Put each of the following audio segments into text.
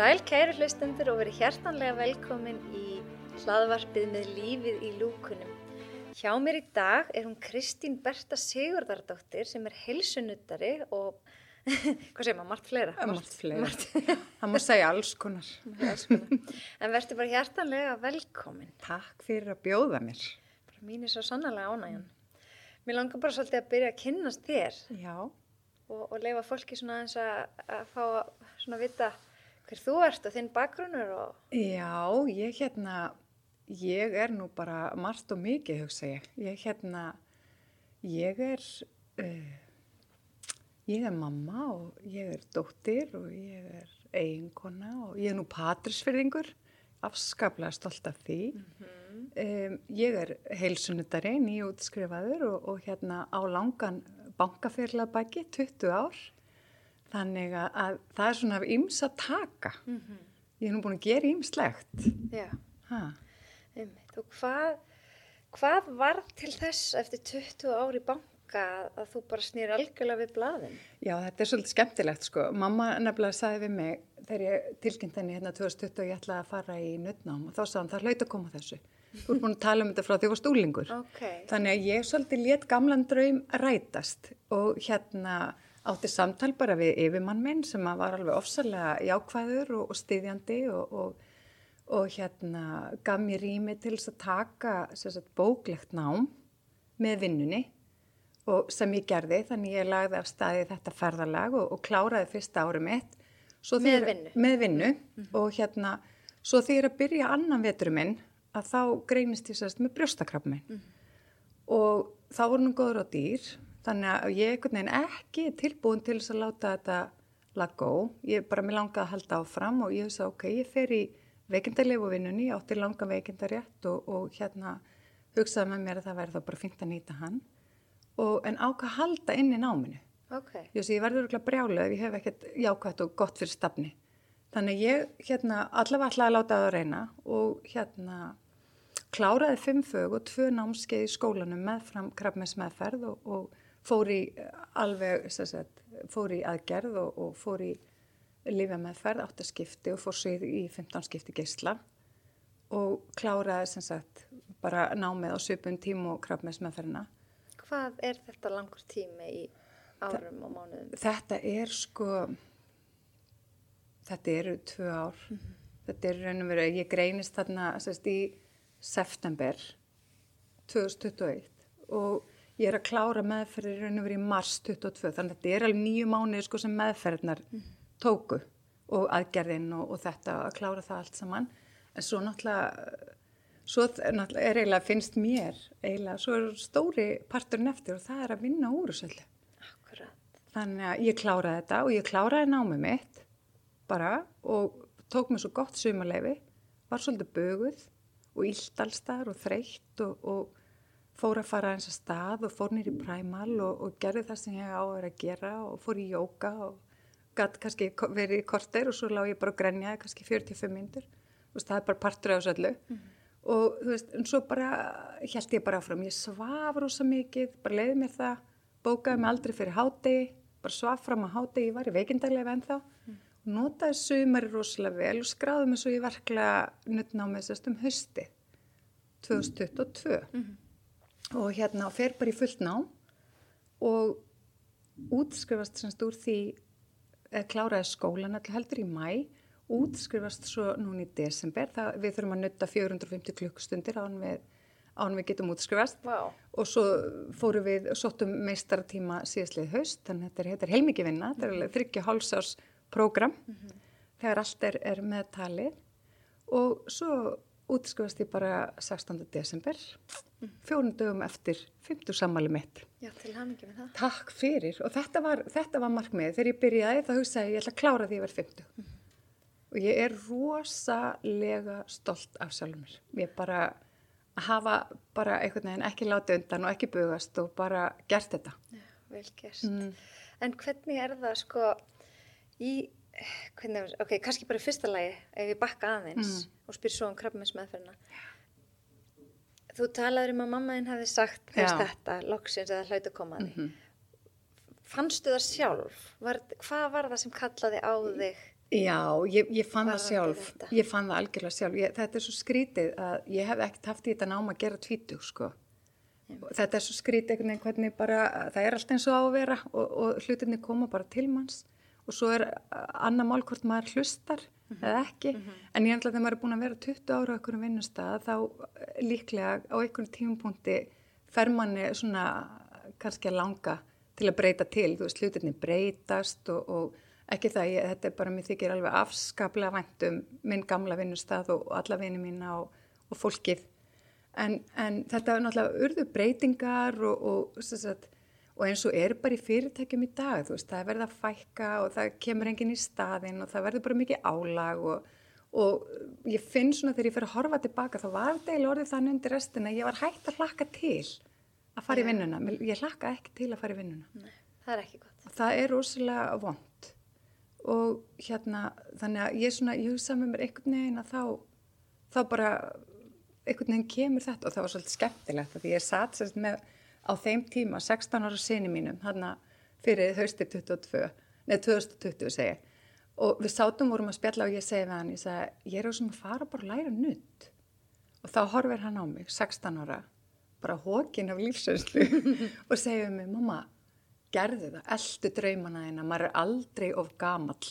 sæl kæri hlustendur og verið hjertanlega velkomin í hlaðvarpið með lífið í lúkunum. Hjá mér í dag er hún Kristín Berta Sigurdardóttir sem er helsunuttari og, hvað segir maður, margt fleira? Margt fleira, það má segja alls konar. alls konar. En verður bara hjertanlega velkomin. Takk fyrir að bjóða mér. Bara mín er svo sannlega ánægjan. Mér langar bara svolítið að byrja að kynnast þér. Já. Og, og leifa fólki svona eins að, að fá svona að vita hver þú ert og þinn bakgrunnur og... Já, ég hérna, ég er nú bara margt og mikið, hugsa ég. Ég hérna, ég er, uh, ég er mamma og ég er dóttir og ég er eiginkona og ég er nú patrisfyrðingur, afskaplega stolt af því. Mm -hmm. um, ég er heilsunutari, nýjútskrifaður og, og hérna á langan bankafyrlabæki, 20 ár. Þannig að það er svona íms að taka. Mm -hmm. Ég hef nú búin að gera ímslegt. Já. Og hvað, hvað var til þess eftir 20 ári banka að þú bara snýr algjörlega við blaðin? Já, þetta er svolítið skemmtilegt sko. Mamma nefnilega sagði við mig þegar ég tilkynnt henni hérna 2020 og ég ætlaði að fara í nuttnám og þá sagði hann það hlaut að koma þessu. Þú ert búin að tala um þetta frá því að þú varst úlingur. Okay. Þannig að ég svolítið let gamlan draum rætast og hérna átti samtal bara við yfirmann minn sem var alveg ofsalega jákvæður og, og styðjandi og, og, og hérna gaf mér rými til þess að taka sagt, bóklegt nám með vinnunni og sem ég gerði þannig ég lagði af staði þetta ferðarlag og kláraði fyrsta ári mitt með vinnu, með vinnu mm -hmm. og hérna svo þegar að byrja annan veturum minn að þá greinist ég sérst með brjóstakrafn minn mm -hmm. og þá voru nú góður á dýr Þannig að ég er einhvern veginn ekki tilbúin til þess að láta þetta lagó. Ég er bara mér langað að halda áfram og ég hef sagt ok, ég fer í veikindarlegu vinnunni, átti langa veikindarrétt og, og hérna hugsaði með mér að það væri þá bara fint að nýta hann. Og, en ákvað halda inn í náminu. Okay. Ég, ég verður ekki að brjála ef ég hef ekkert jákvæmt og gott fyrir stafni. Þannig ég hérna, allavega ætlaði að láta það að reyna og hérna kláraði fimm fög og tvö námskeið í skólanum meðfram krafmess meðferð og, og fór í alveg, sagt, fór í aðgerð og, og fór í lifa meðferð, áttaskipti og fór sér í 15 skipti geysla og kláraði sem sagt bara námið á söpun tímu og krafmess meðferðina. Hvað er þetta langur tími í árum Þa, og mánuðum? Þetta er sko, þetta eru tvö ár. Mm -hmm. Þetta er raun og veru, ég greinist þarna sérst, í september 2021 og ég er að klára meðferðir raun og verið í mars 22 þannig að þetta er alveg nýju mánuði sko sem meðferðnar mm. tóku og aðgerðin og, og þetta að klára það allt saman. En svo náttúrulega svo náttúrulega er eiginlega finnst mér eiginlega svo er stóri parturinn eftir og það er að vinna úr þessu þannig að ég kláraði þetta og ég kláraði námið mitt bara og tók mér svo gott sumarleifi var svolítið böguð og ílt allstar og þreytt og, og fór að fara eins að stað og fór nýri præmal og, og gerði það sem ég á að vera að gera og fór í jóka og gæti kannski verið í korter og svo lág ég bara að grenjaði kannski 45 mindur og það er bara partur af þessu öllu. Mm. og þú veist, en svo bara held ég bara áfram, ég svaf rosa mikið, bara leiði mér það, bókaði mig aldrei fyrir hádegi, bara svaf fram á hádegi, ég var í veikindaglega en þá mm. og notaði sumari rosalega vel og skráði mig svo í verklega nuttnámið sérst um hösti 2022 mm -hmm og hérna fer bara í fullt ná og útskrifast semst úr því eða kláraði skólan alltaf heldur í mæ útskrifast svo núni í desember það, við þurfum að nutta 450 klukkstundir án við, án við getum útskrifast wow. og svo fóru við sottum meistaratíma síðastlið haust þannig að þetta er heilmikið vinna þetta er alveg þryggja hálsás program mm -hmm. þegar allt er, er með talið og svo útskrifast ég bara 16. desember fjórun dögum eftir 50 sammali mitt. Já, til ekki með það. Takk fyrir og þetta var, þetta var markmið. Þegar ég byrjaði þá hugsaði ég, ég ætla að klára því að ég verð 50. Mm. Og ég er rosalega stolt af sjálfur mér. Ég bara hafa bara einhvern veginn ekki látið undan og ekki bugast og bara gert þetta. Já, vel gert. Mm. En hvernig er það sko í, hvernig, ok, kannski bara fyrsta lagi ef ég bakka aðeins mm. og spyr svo um krabbmins meðferna. Þú talaður um að mamma þinn hafi sagt þetta, loksins eða hlaut að koma að því. Mm -hmm. Fannstu það sjálf? Var, hvað var það sem kallaði á þig Já, ég, ég fann það Varðandi sjálf, ég fann það algjörlega sjálf, ég, þetta er svo skrítið að ég hef ekkert haft í þetta náma að gera tvítug, sko. Þetta er svo skrítið einhvern veginn hvernig bara, það er allt eins og á að vera og, og hlutinni koma bara til manns og svo er annar mál hvort maður hlustar eða ekki, en ég ætla að þegar maður er búin að vera 20 ára á einhverjum vinnustað þá eh, líklega á einhverjum tímapunkti fer manni svona kannski að langa til að breyta til, þú veist, hlutinni breytast og, og ekki það, ég, þetta er bara, mér þykir alveg afskaplega vænt um minn gamla vinnustað og, og alla vinni mína og, og fólkið. En, en þetta er náttúrulega urðu breytingar og, og, sem sagt, og eins og er bara í fyrirtækjum í dag, veist, það er verið að fækka og það kemur enginn í staðinn og það verður bara mikið álag og, og ég finn svona þegar ég fer að horfa tilbaka þá var þetta eiginlega orðið þannig undir restina ég var hægt að hlakka til að fara í vinnuna, ég hlakka ekki til að fara í vinnuna. Nei, það er ekki gott. það er rosalega vond og hérna þannig að ég svona, ég hugsa með mér einhvern veginn að þá, þá bara einhvern veginn kemur þetta. Og það var svolítið skemmtilegt því ég satt sérst með á þeim tíma 16 ára sinni mínum þarna fyrir hausti 22 neð 2020 segi og við sátum vorum að spjalla og ég segi við hann ég segi, ég er á sem að fara bara að læra nutt og þá horfir hann á mig 16 ára, bara hókin af lífsönslu og segir við mig, mamma gerðu það, eldu draumana þína, maður er aldrei of gamall.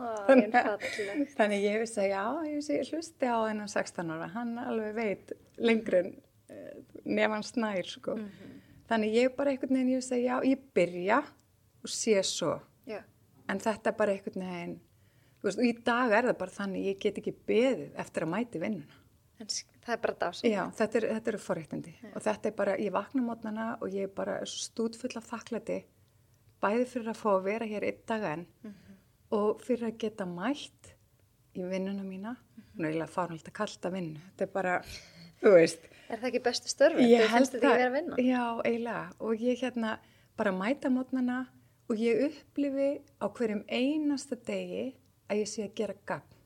Ó, falleg. Þannig ég vissi að já, ég ég hlusti á þennan 16 ára, hann alveg veit lengur en uh, nefn snær, sko. Þannig ég bara einhvern veginn, ég vissi að já, ég byrja og sé svo, Já, en þetta er bara einhvern veginn, þú veist, og í dag er það bara þannig, ég get ekki beðið eftir að mæti vinnuna. en það er bara dásum. Já, þetta er, eru forréttindi. Og þetta er bara, ég vakna mótnana og ég er bara stúdfull af þakklæti bæði fyrir að fá að vera hér einn dag enn og fyrir að geta mætt í vinnuna mína. Hún er eiginlega fárhald að kalta vinnu. Þetta er bara, þú veist Er það ekki bestu störfi? ég Þú finnst þetta ekki vera að vinna? já, eiginlega. Og ég hérna bara mæta mótnana og ég upplifi á hverjum einasta degi að ég sé að gera gagn.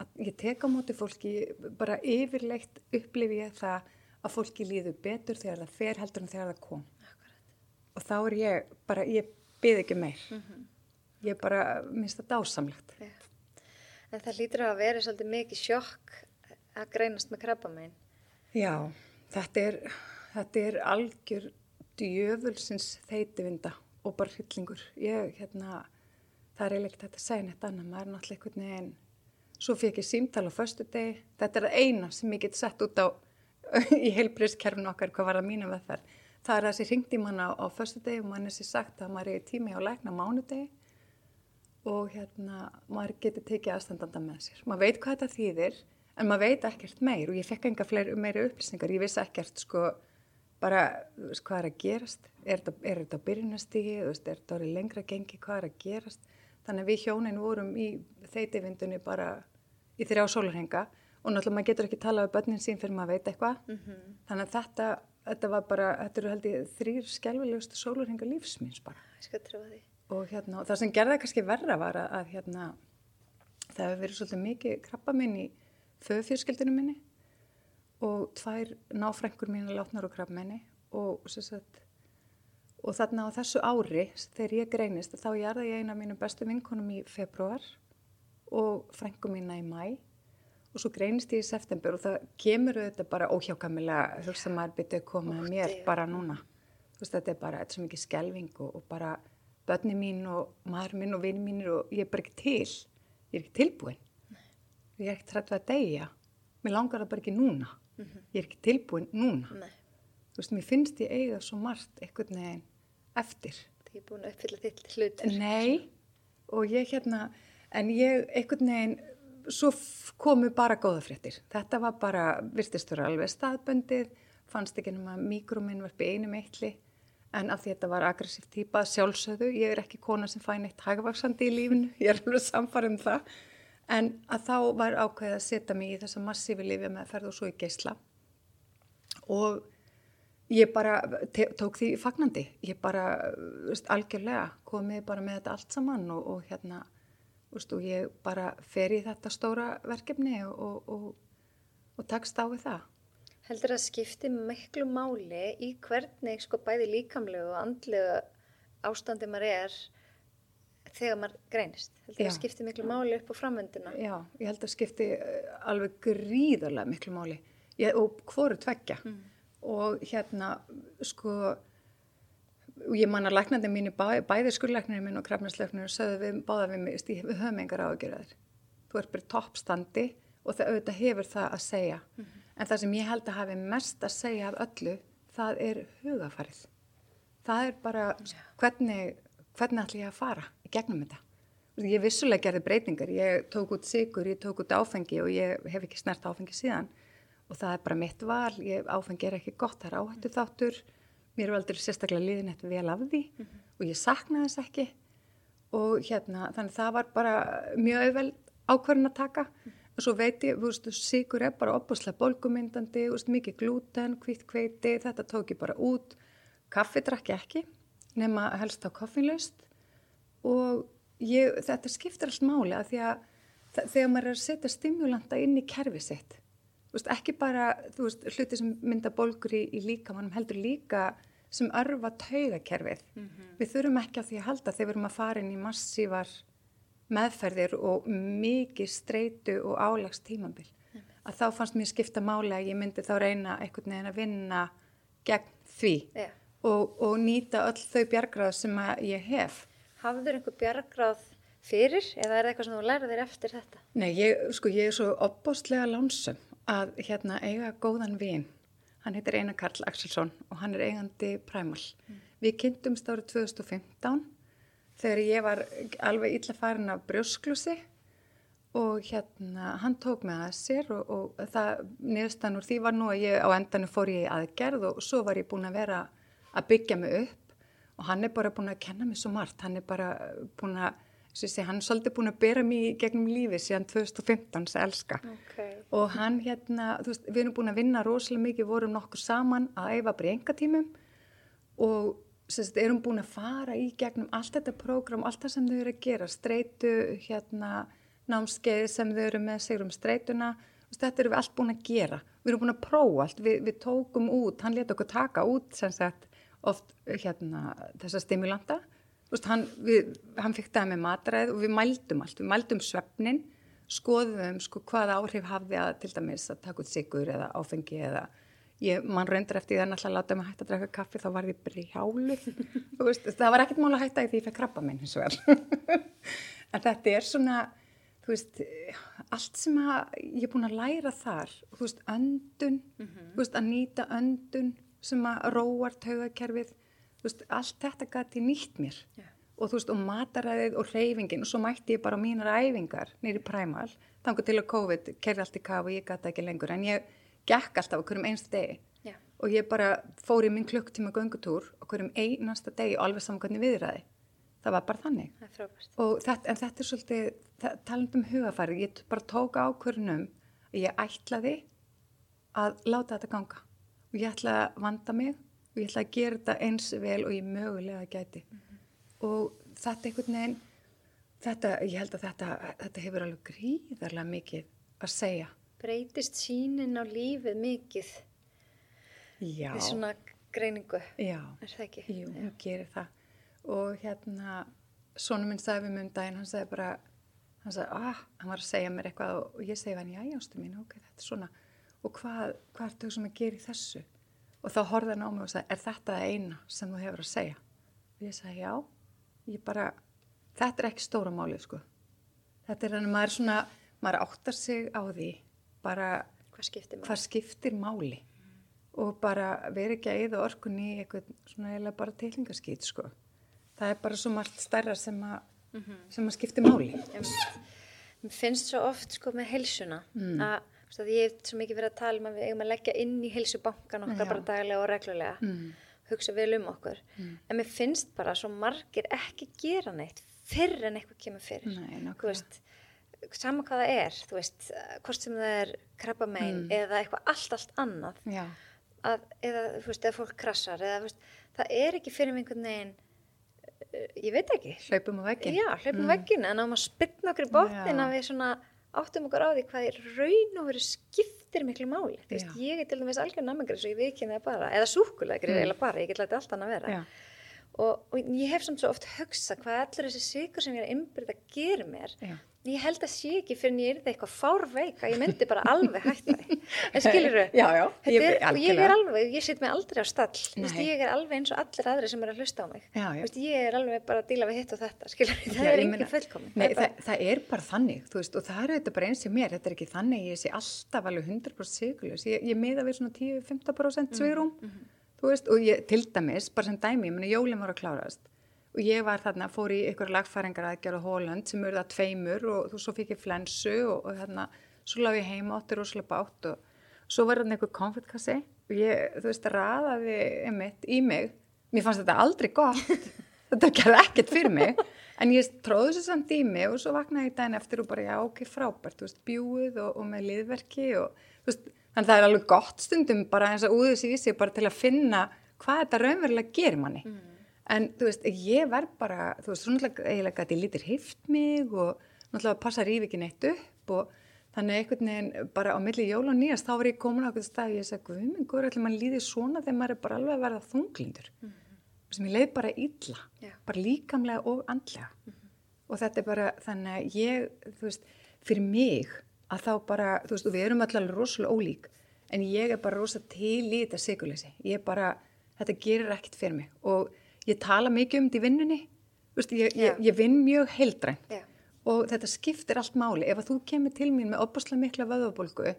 Að ég tek á móti fólki bara yfirleitt upplifi ég það að fólki líður betur þegar það fer heldur en þegar það kom. Og þá er ég bara, ég byð ekki meir. Ég bara minnst það dásamlegt. Já. En það lítur að vera svolítið mikið sjokk að greinast með krabba megin. Já, þetta er þetta er algjör djöfulsins þeitivinda og bara hryllingur. Ég, hérna, það er eiginlega þetta að segja neitt annað, maður er náttúrulega einhvern veginn svo fekk ég símtal á föstu degi þetta er það eina sem ég get sett út á í heilbriðskerfinu okkar hvað var það mínu veðferð það er þessi ringdi mann á, á föstu degi og mann er sér sagt að maður er tími á lækna mánudegi og hérna maður getur tekið aðstandanda með sér. Maður veit hvað þetta þýðir en maður veit ekkert meir og ég fekk enga fleiri, meiri upplýsingar. Ég vissi ekkert sko bara veist, hvað er að gerast? Er þetta, þetta á byrjunastígi er þetta orðið lengra gengi, hvað er að gerast? Þannig að við hjónin vorum í þeitivindunni bara í þrjá sólarhenga og náttúrulega maður getur ekki talað við börnin sín fyrir maður veit eitthvað. Þannig að þetta, þetta var bara þetta eru held ég þrýr skelvilegustu sólarhenga lífsmins bara. Ég skal trúa því. og hérna, það sem gerði það kannski verra var að, að hérna, það hefur verið svolítið mikið krabba minn í föðfjörskildinu minni og tvær náfrængur mín að látnar og krabba minni og, og þarna á þessu ári þegar ég greinist þá jarði ég eina af mínum bestu vinkonum í februar og frængu mína í mæ og svo greinist ég í september og það kemur auðvitað bara óhjákamilega hugsa maður byrjuð að koma að mér Ótti, já. bara núna. Þú veist þetta er bara, svo mikið skelving og, og bara börni mín og maður minn og vini mínir og ég er bara ekki til. Ég er ekki tilbúin ég er ekki trætt við að deyja. Mér langar það bara ekki núna. Ég er ekki tilbúin núna. Nei, þú veist, mér finnst ég eiga svo margt einhvern veginn eftir. Það er búin að uppfylla þitt hlutur. Nei, og ég hérna, en ég einhvern veginn, svo komu bara góða fréttir. Þetta var bara, virtist vera alveg staðböndið, fannst ekki nema mikrominn varpi einum eitli, en af því þetta var aggressív típa, sjálfsögðu, ég er ekki kona sem fæ neitt hagvaksandi í lífinu, ég er alveg samfarið um það, en að þá var ákveðið að setja mig í þessa massífi lífi með ferð og svo í geisla og ég bara tók því fagnandi, ég bara veist, algjörlega komið bara með þetta allt saman og, og hérna veist, og ég bara fer í þetta stóra verkefni og, og, og takst á við það. Heldur að skipti miklu máli í hvernig sko bæði líkamlegu og andlegu ástandi maður er þegar maður greinist. Heldur það skipti miklu máli upp á framvönduna Já, ég held að skipti eh, alveg gríðarlega miklu máli. Ég, og hvoru tveggja. Og hérna sko og ég man að læknandi mínu bæ, bæði skurlæknirinn minn og krafnarslæknirinn sögðu við báða við mig, "Stíg, við höfum engar ágjörðar þú ert bara toppstandi og það auðvitað hefur það að segja. En það sem ég held að hafi mest að segja af öllu, það er hugafarið það er bara hvernig, hvernig ætla ég að fara gegnum þetta. Ég vissulega gerði breytingar, ég tók út sigur, ég tók út áfengi og ég hef ekki snert áfengi síðan. Og það er bara mitt val, ég, áfengi er ekki gott, það er áhættu þáttur, mér er aldrei sérstaklega liðin eftir vel af því. Og ég saknaði þess ekki. Og hérna, þannig það var bara mjög auðveld ákvarðin að taka. Og svo veit ég, sigur er bara opuslega bólgumyndandi, mikið glúten, hvitt kveiti, þetta tók ég bara út. Kaffi drakk ég ekki nema helst á koffinlaust og ég, þetta skiptir allt máli að því að þegar maður er að setja stimulanta inn í kerfi sitt veist, ekki bara veist, hluti sem mynda bólgur í, í líkamannum heldur líka sem örfa taugakerfið við þurfum ekki á því að halda þegar við erum að fara inn í massívar meðferðir og mikið streitu og álags tímabil að þá fannst mér skipta máli að ég myndi þá reyna einhvern veginn að vinna gegn því Já. og, og nýta öll þau bjargráð sem að ég hef. Hafður einhver bjargráð fyrir eða er það eitthvað sem þú lærið þér eftir þetta Nei, ég, sko, ég er svo opbóstlega lánsum að hérna eiga góðan vin. Hann heitir Einar Karl Axelsson og hann er eigandi Primal. Við kynntumst árið 2015 þegar ég var alveg illa farin af brjósklusi og hérna hann tók með að sér og, og það niðurstan úr því var nú að ég á endanum fór ég aðgerð og svo var ég búin að vera að byggja mig upp og hann er bara búin að kenna mig svo margt, hann er bara búin að, segi, hann er svolítið búin að bera mig gegnum lífi síðan 2015 sem elska. Okay. og hann hérna, þú veist, við erum búin að vinna rosalega mikið, vorum nokkur saman að æfa bara í engatímum og sem sagt, erum búin að fara í gegnum allt þetta prógram, allt það sem þau eru að gera, streitu, hérna, námskeið sem þau eru með sig um streituna, þetta erum við allt búin að gera. Við erum búin að prófa allt, við, við tókum út, hann leta okkur taka út, sem sagt, oft, hérna, þessa stimulanta, veist, hann, við, hann fikk það með matræð og við mældum allt, við mældum svefnin, skoðum sko hvaða áhrif hafði að til dæmis að taka út sigur eða áfengi eða ég mann reyndar eftir því að náttúrulega láta mig hætta að drekka kaffi þá var ég brjálu Þú veist, það var ekkert mál að hætta í því ég fekk krabba minn hins vegar. En þetta er svona þú veist, allt sem að ég er búin að læra þar þú veist, öndun þú veist, að nýta öndun sem að róar taugakerfið veist, allt þetta gæti nýtt mér. Já. og veist, og mataræðið og reyfingin og svo mætti ég bara mínar æfingar nýri præmal, þangur til að COVID kerði allt í kaf og ég gæti ekki lengur. En ég gekk alltaf á hverjum einst degi. Já. og ég bara fór í minn klukktíma göngutúr á hverjum einasta degi og alveg saman hvernig viðræði. Það var bara þannig. Þetta, en þetta er svolítið talandi um hugafæri, ég bara tók ákvörnum ég ætlaði að láta þetta ganga og ég ætla að vanda mig og ég ætla að gera þetta eins vel og ég mögulega gæti. Og þetta einhvern veginn þetta, ég held að þetta, þetta hefur alveg gríðarlega mikið að segja. Breytist sínin á lífið mikið? Já, við svona greiningu já. er það ekki? Jú, hún gerir það. Og hérna svona minn sagði við mig um daginn, hann sagði bara hann sagði, ah, hann var að segja mér eitthvað og, og ég segi hann, já, jástu mín, ok, þetta er svona og hvað, hvað er þau sem að gera í þessu? Og þá horfði hann á mig og sagði, er þetta það eina sem þú hefur að segja? Og ég sagði, já. Ég bara, þetta er ekki stóra málið, sko. Þetta er hann, maður er svona maður áttar sig á því bara hvað skiptir hvað skiptir máli. Og bara veri ekki að eða orkunni í eitthvað svona eiginlega bara tilhingaskýt sko. Það er bara svo margt stærra sem að, sem að skiptir máli. Mér finnst svo oft sko með heilsuna Mm. að, veist, að ég hef svo mikið verið að tala um að við eigum að leggja inn í heilsubankan okkar Já. bara daglega og reglulega Mm. hugsa vel um okkur en mér finnst bara svo margir ekki gera neitt fyrr en eitthvað kemur fyrir Nei, veist, sama hvað það er þú veist, hvort sem það er krabbamein Mm. eða eitthvað allt, allt annað að, eða, þú veist, eða fólk krassar eða, þú veist, það er ekki fyrir einhvern veginn uh, ég veit ekki hlaupum á veggin. já, hlaupum mm. veggin en á maður spilna okkur í botnin að við svona áttum okkur á því hvað í raun og veru skiptir miklu máli veist, ég er til dæmis algjör bara, eða súkulega Mm. mm. bara, ég get lætið allt annað vera og, og ég hef samt svo oft hugsa hvað allur þessi sigur sem ég er að innbyrða gerir mér Já. Ég held að sé ekki fyrir en ég er það eitthvað fárveik að ég myndi bara alveg hætta en skilur þau? Já, já, Þetta ég- ég er alveg, ég set mig aldrei á stall. Nei. ég er alveg eins og allir aðri sem er að hlusta á mig. Já, já. veist, ég er alveg bara að díla við hitt og þetta skilur, það Já, er fullkomin. Nei, það er það, bara, það er bara þannig, þú veist, og það er þetta bara eins og mér, þetta er ekki þannig, ég sé alltaf alveg 100% sigurljus, ég, ég miða við svona 10-15% svigrum, þú veist, og ég, til dæmis, bara sem dæmi, ég meni jólinn var að klárast og ég var þarna, fór í ykkur lagfæringar á Hóland sem urða tveimur og svo fikk ég flensu og, og þarna, svo lág ég heima átti rosalega bátt og svo var þarna ykkur konfettkassi og ég, þú veist, raðaði einmitt í mig, mér fannst þetta aldrei gott, þetta gerði ekkert fyrir mig, en ég tróði þessu samt í mig og svo vaknaði ég daginn eftir og bara, já, ok, frábært, þú veist, bjúið og, og með liðverki og, þú veist, þannig það er alveg gott stundum bara eins að úðu sig í sig bara til að finna hvað þetta raunverulega gerir manni. En þú veist, ég verð bara, þú veist, svona eiginlega gæti ég lítir heift mig og náttúrulega passa rífi ekki neitt upp og þannig einhvern veginn bara á milli jól og nýjast þá var ég komin á einhvern stað og ég sagði, guð minn, guður, allir mann líði svona þegar maður er bara alveg að verða þunglindur. sem ég leið bara illa, Já. bara líkamlega og andlega. Og þetta er bara, þannig að ég, þú veist, fyrir mig að þá bara, þú veist, og við erum allir rosalega ólík, en ég er bara rosa til í þetta sigurleysi. Ég er bara, þetta gerir ekkert fyrir mig og ég tala mikið um þetta í vinnunni, þú veist, ég, Já. ég, ég vinn mjög heildrænt Já. og þetta skiptir allt máli. Ef að þú kemur til mín með opaslega mikla vöðvabólgu,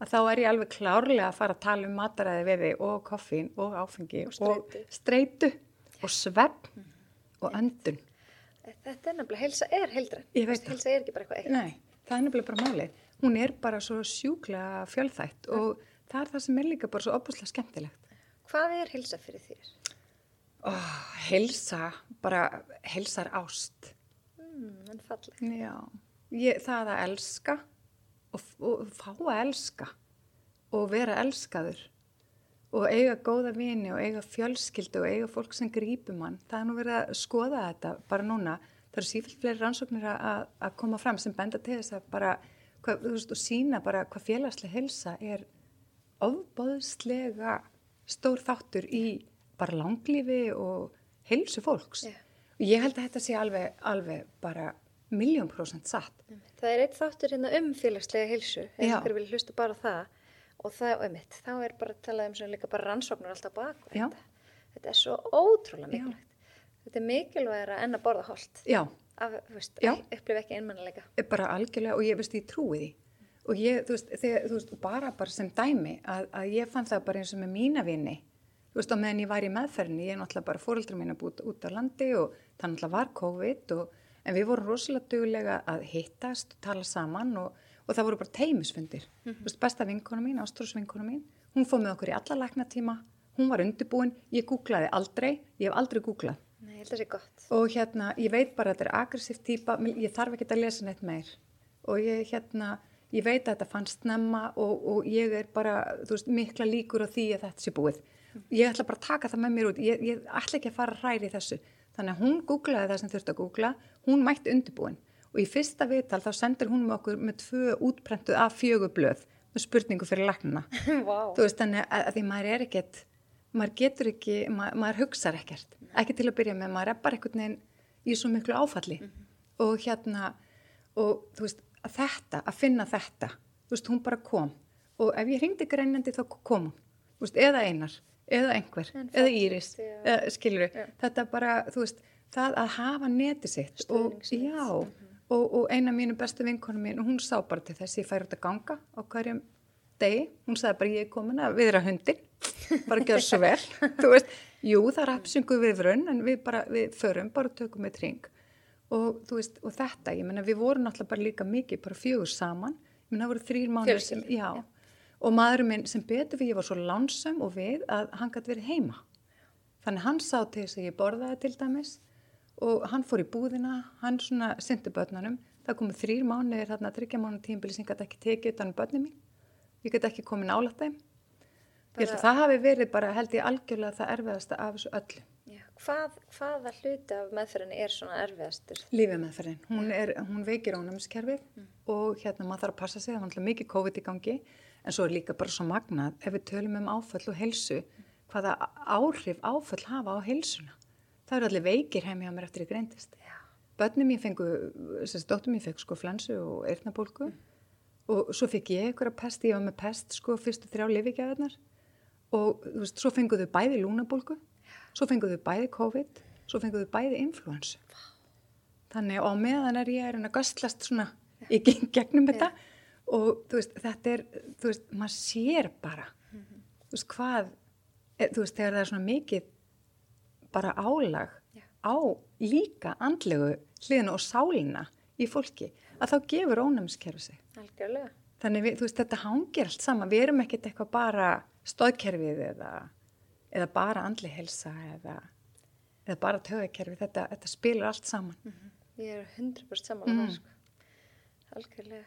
að þá er ég alveg klárlega að fara að tala um mataræði þig og koffín og áfengi Og streitu. streitu og svepp og öndun. þetta er nefnilega, heilsa er heildræn Ég veit Þú veist, það. heilsa er ekki bara eitthvað eitt Nei, það er nefnilega bara málið. Hún er bara svo sjúklega fjölþætt og það er það sem er líka bara svo opaslega skemmtilegt. hvað er heilsa fyrir þér? Oh, helsa, bara helsar ást. Mm, en falleg ég, það að elska og, og fá að elska og vera elskaður og eiga góða vini og eiga fjölskyldu og eiga fólk sem grípum hann. Það er nú verið að skoða þetta bara núna. Það eru sífilt fleiri rannsóknir að, að koma fram sem benda til þess að bara, hvað, þú veist, og sína bara hvað félagslega helsa er ofbóðslega stór þáttur í bara langlífi og helsu fólks. Já. Og ég held að þetta sé alveg, alveg bara miljón prósent satt. það er eitt þáttur hérna um félagslega heilsu Já. einhver vil hlusta bara það og það, og einmitt, þá er bara að tala um svona líka bara rannsóknur alltaf bak Já. þetta. þetta er svo ótrúlega Já. mikilvægt þetta er mikilvægara en að borða holt Já, af, þú veist, Já. upplifa ekki einmannleika bara algjörlega og ég veist ég trúi því. Og ég, þú veist, þegar, þú veist, bara, bara sem dæmi að, að ég fann það bara eins og með mína vini. Þú veist, á meðan ég var í meðferðinni, ég er náttúrulega bara fóreldrar mín að búta út á landi og það náttúrulega var COVID og, en við vorum rosalega duglega að hittast og tala saman og, og það voru bara teimisfundir. Þú veist, besta vinkona mín, ástrósvinkona mín, hún fóð með okkur í alla læknatíma, hún var undirbúin, ég googlaði aldrei, ég hef aldrei googlað. Nei, Og hérna, ég veit bara að þetta er aggressív típa, ég þarf ekki að lesa neitt meir. Og ég hérna, ég veit að þetta fannst snemma og, og ég er bara, þú veist, mikla líkur á því að þetta sé búið. Ég ætla bara að taka það með mér út, ég, ég ætla ekki að fara að hræri þessu. Þannig að hún googlaði það sem þurfti að googla, hún mætti undirbúin. Og í fyrsta viðtal þá sendir hún með okkur með tvö útprentuð af fjögublöð með spurningu fyrir lagnina. Vá. Þú veist, þannig að, að því maður er ekkert, maður getur ekki, maður, maður hugsar ekkert, ekki til að byrja með, maður er bara einhvern veginn í svo miklu áfalli og hérna, og þú veist, að þetta, að finna þetta, þú veist, hún bara kom og ef ég hringdi greinandi þá kom hún, eða einar, eða einhver, En eða íris, skilur Já. þetta bara, veist, það að hafa neti sitt og já, og, og eina mínu bestu vinkonum mín, hún sá bara til þess að ég færi út að ganga á hverjum degi, hún sagði bara ég er komin að viðra hundin, bara gjör svo vel, veist, jú það er apsingu viðrun en við bara, við förum bara og tökum með tring og þú veist, og þetta, ég menna við vorum náttúrulega bara líka mikið bara fjögur saman, ég menna það voru þrýr mánuðir sem, já, já. Og maðurinn minn sem betur við, ég var svo lánsum og við að hann gæti verið heima, þannig hann sá til þess að ég borðaði til dæmis og hann fór í búðina, hann svona syndi börnunum, það komu þrýr mánuðir þarna þryggja mánuð tímbili sem gæti ekki tekið utan um börnum mín, ég gæti ekki komið nálægt þeim, ég held að það hafi verið bara held ég algjörlega það erfiðasta af þessu öllu. Já. Hvað, hvaða hluti af meðferðinni er svona erfiðastur? Lífið meðferðin, hún, en svo er líka bara svo magnað ef við tölum um áföll og heilsu, hvaða áhrif áföll hafa á heilsuna. það eru allir veikir heim hjá mér eftir ég greindist. Já. Bönnum ég fengu, þessi dóttum ég fekk sko flensu og eirnabólku og svo fekk ég einhverja pest, ég var með pest sko fyrstu þrjá lifiðgæðarnar og þú veist, svo fenguðu bæði lúnabólku, svo fenguðu bæði COVID, svo fenguðu bæði influensu. Þannig og á meðan er ég að göstlast svona í gegnum þetta og þú veist, þetta er, þú veist, maður sér bara, þú veist, hvað, e, þú veist, þegar það er svona mikið bara álag Já. á líka andlegu hliðina og sálina í fólki, að þá gefur ónæmiskerfi sig. Algjörlega. Þannig við, þú veist, þetta hangir allt saman, við erum ekkert eitthvað bara stóðkerfið eða, eða bara andli helsa eða, eða bara töðakerfi, þetta, þetta spilur allt saman. Ég er 100% sammála Mm. sko. Algjörlega.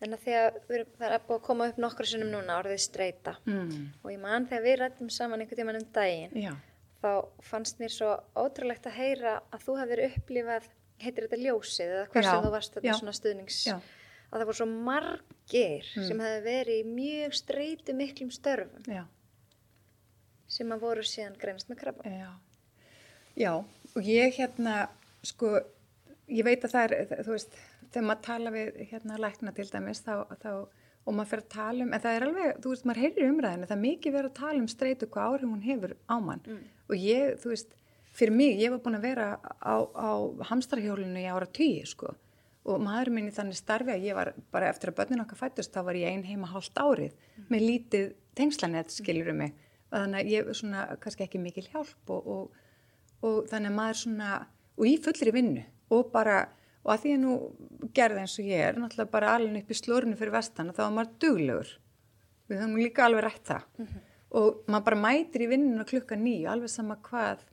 En að því að erum, það er búið að koma upp nokkru sinnum núna orðið streyta Mm. og ég man þegar við rættum saman einhvern tíman um daginn Já, þá fannst mér svo ótrúlegt að heyra að þú hefur upplifað, heitir þetta ljósið eða sem þú varst þetta já. svona stuðnings já, að það voru svo margir Mm. sem hefði verið í mjög streytu miklum störfum já, sem að voru síðan greinast með krabba. já. Já, og ég hérna, sko, ég veit að það er, þú veist, þegar maður tala við hérna lækna til dæmis þá, þá og maður fyrir að tala um, en það er alveg, þú veist, maður heyrir umræðinu, það er mikið verið að tala um streitu hvað áhrif hún hefur á mann. Mm. og ég, þú veist, fyrir mig, ég var búin að vera á, á hamstrahjólinu í ára tíu, sko. Og maður minn í þannig starfi að ég var bara eftir að börnin okkar fættust, þá var ég ein heima hálft árið með lítið tengslanett skilur um mig, þannig að ég svona kannski ekki mikil hjálp og, og, og þannig að maður svona og í fullri vinnu og bara og að því að nú gerði eins og ég er náttúrulega bara alveg upp í slórinu fyrir vestan þá var maður duglegur. Við höfum líka alveg rætt það. Og maður bara mætir í vinninu klukka nýju alveg sama hvað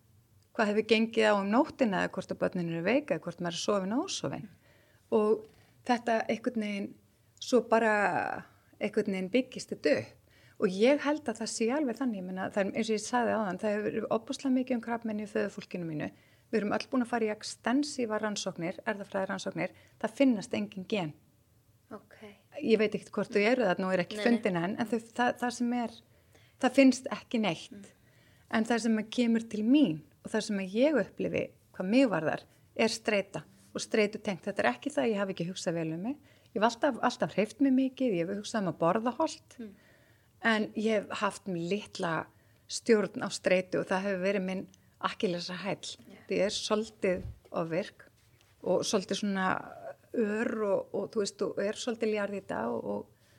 hvað hefur gengið á um nóttina eða hvort að börninu eru veika eða hvort maður er sofin og ósofin. Og þetta einhvern veginn svo bara einhvern veginn byggist þetta upp. Og ég held að það sé alveg þannig, ég meina, það er eins og ég sagði á þann, það hefur opuslega mikið um krabmenni í föðufólkinu mínu, við erum öll búin að fara í ekstensíva rannsóknir, erðafræði rannsóknir, það finnast engin gen. Ok. Ég veit ekkert hvort þau eru það, nú er ekki fundin enn, en þau, það, það sem er, það finnst ekki neitt. En það sem kemur til mín og það sem ég upplifi, hvað mig varðar, er streyta og streytu tengt. Þetta er ekki það, að ég hafi ekki hugsað vel um mig. Ég hef alltaf, alltaf hreift mig mikið, ég hef hugsað um að borða holt, en ég hef haft mig litla stjórn á streytu og það hefur verið minn akkilesa hæll. Þið er svolítið ofvirk og svolítið svona ör og, og þú veist, og er svolítið ljarð í þetta og, og,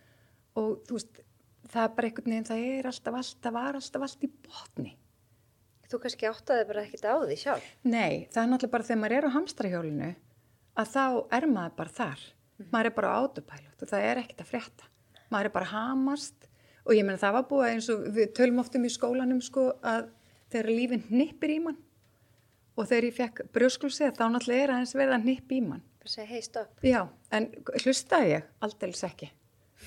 og þú veist, það er bara einhvern veginn, það er alltaf, alltaf, var alltaf allt í botni. Þú kannski áttaði bara ekkert á því sjálf. Nei, það er náttúrulega bara þegar maður er á hamstrahjólinu að þá er maður bara þar. Maður er bara á autopilot og það er ekkert að frétta. Maður er bara hamast og ég meina það var búið eins og við tölum oftum í skólanum sko að þegar lífin hnippir í mann og þegar ég fekk brjósklúsið þá náttúrulega er aðeins verið að hnippi í mann. Bara segja, hei, stopp. Já, en hlustaði ég aldeilis ekki.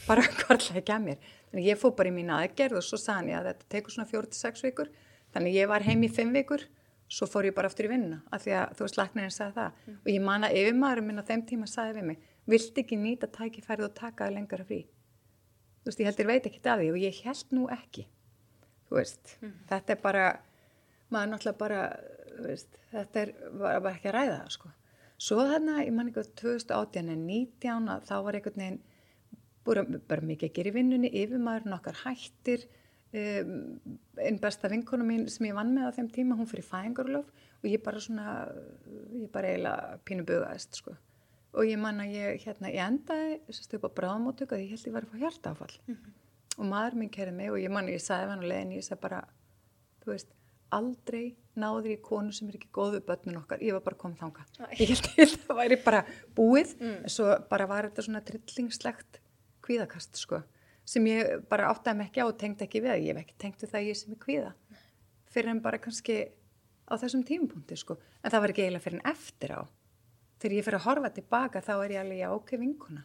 Bara hvarlega ekki að mér. Þannig ég fór bara í mín aðgerð og svo sagði ég að þetta tekur svona 4-6 vikur. Þannig ég var heim í 5 vikur, svo fór ég bara aftur í vinnuna af því að þú veist læknirinn sagði það. Og ég man að yfirmaðurinn minn á þeim tíma sagði við mig, vilt ekki nýta tækifærið og taka það lengra frí? Þú veist, ég held ég veit ekki að því og ég held nú ekki. Þú veist, þetta er bara, maður náttúrulega bara, veist, þetta er bara, bara ekki að ræða það, sko. Svo þarna, ég man á 2018 en 19 að þá var einhvern veginn að- bara mikið að gera í vinnunni, yfirmaðurinn okkar hættir, um, einn besta vinkonu mín sem ég vann með á þeim tíma, hún fyrir fæðingarlof og ég bara svona, ég bara eiginlega pínu bugaðist, sko. Og ég man að ég, hérna, ég endaði, sérstu upp á bráðamóttöku að ég held ég var að fá hjartáfall. Og maður minn kerði mig og ég man að ég sagði hann á leiðin, ég sagði bara, þú veist, aldrei náður í konu sem er ekki góð við börnun okkar, ég var bara komið þangað. Æ. Ég held ég það væri bara búið, en svo bara var þetta svona trillingslegt kvíðakast, sko, sem ég bara áttaði mig ekki á og tengdi ekki við, ég hef ekki tengt við það ég sem er kvíða, fyrir en bara kannski á þessum tímapunkti, sko, en það var ekki eiginlega fyrir en eftir á. Þegar ég fyrir að horfa tilbaka þá er ég alveg, já, ok, vinkuna.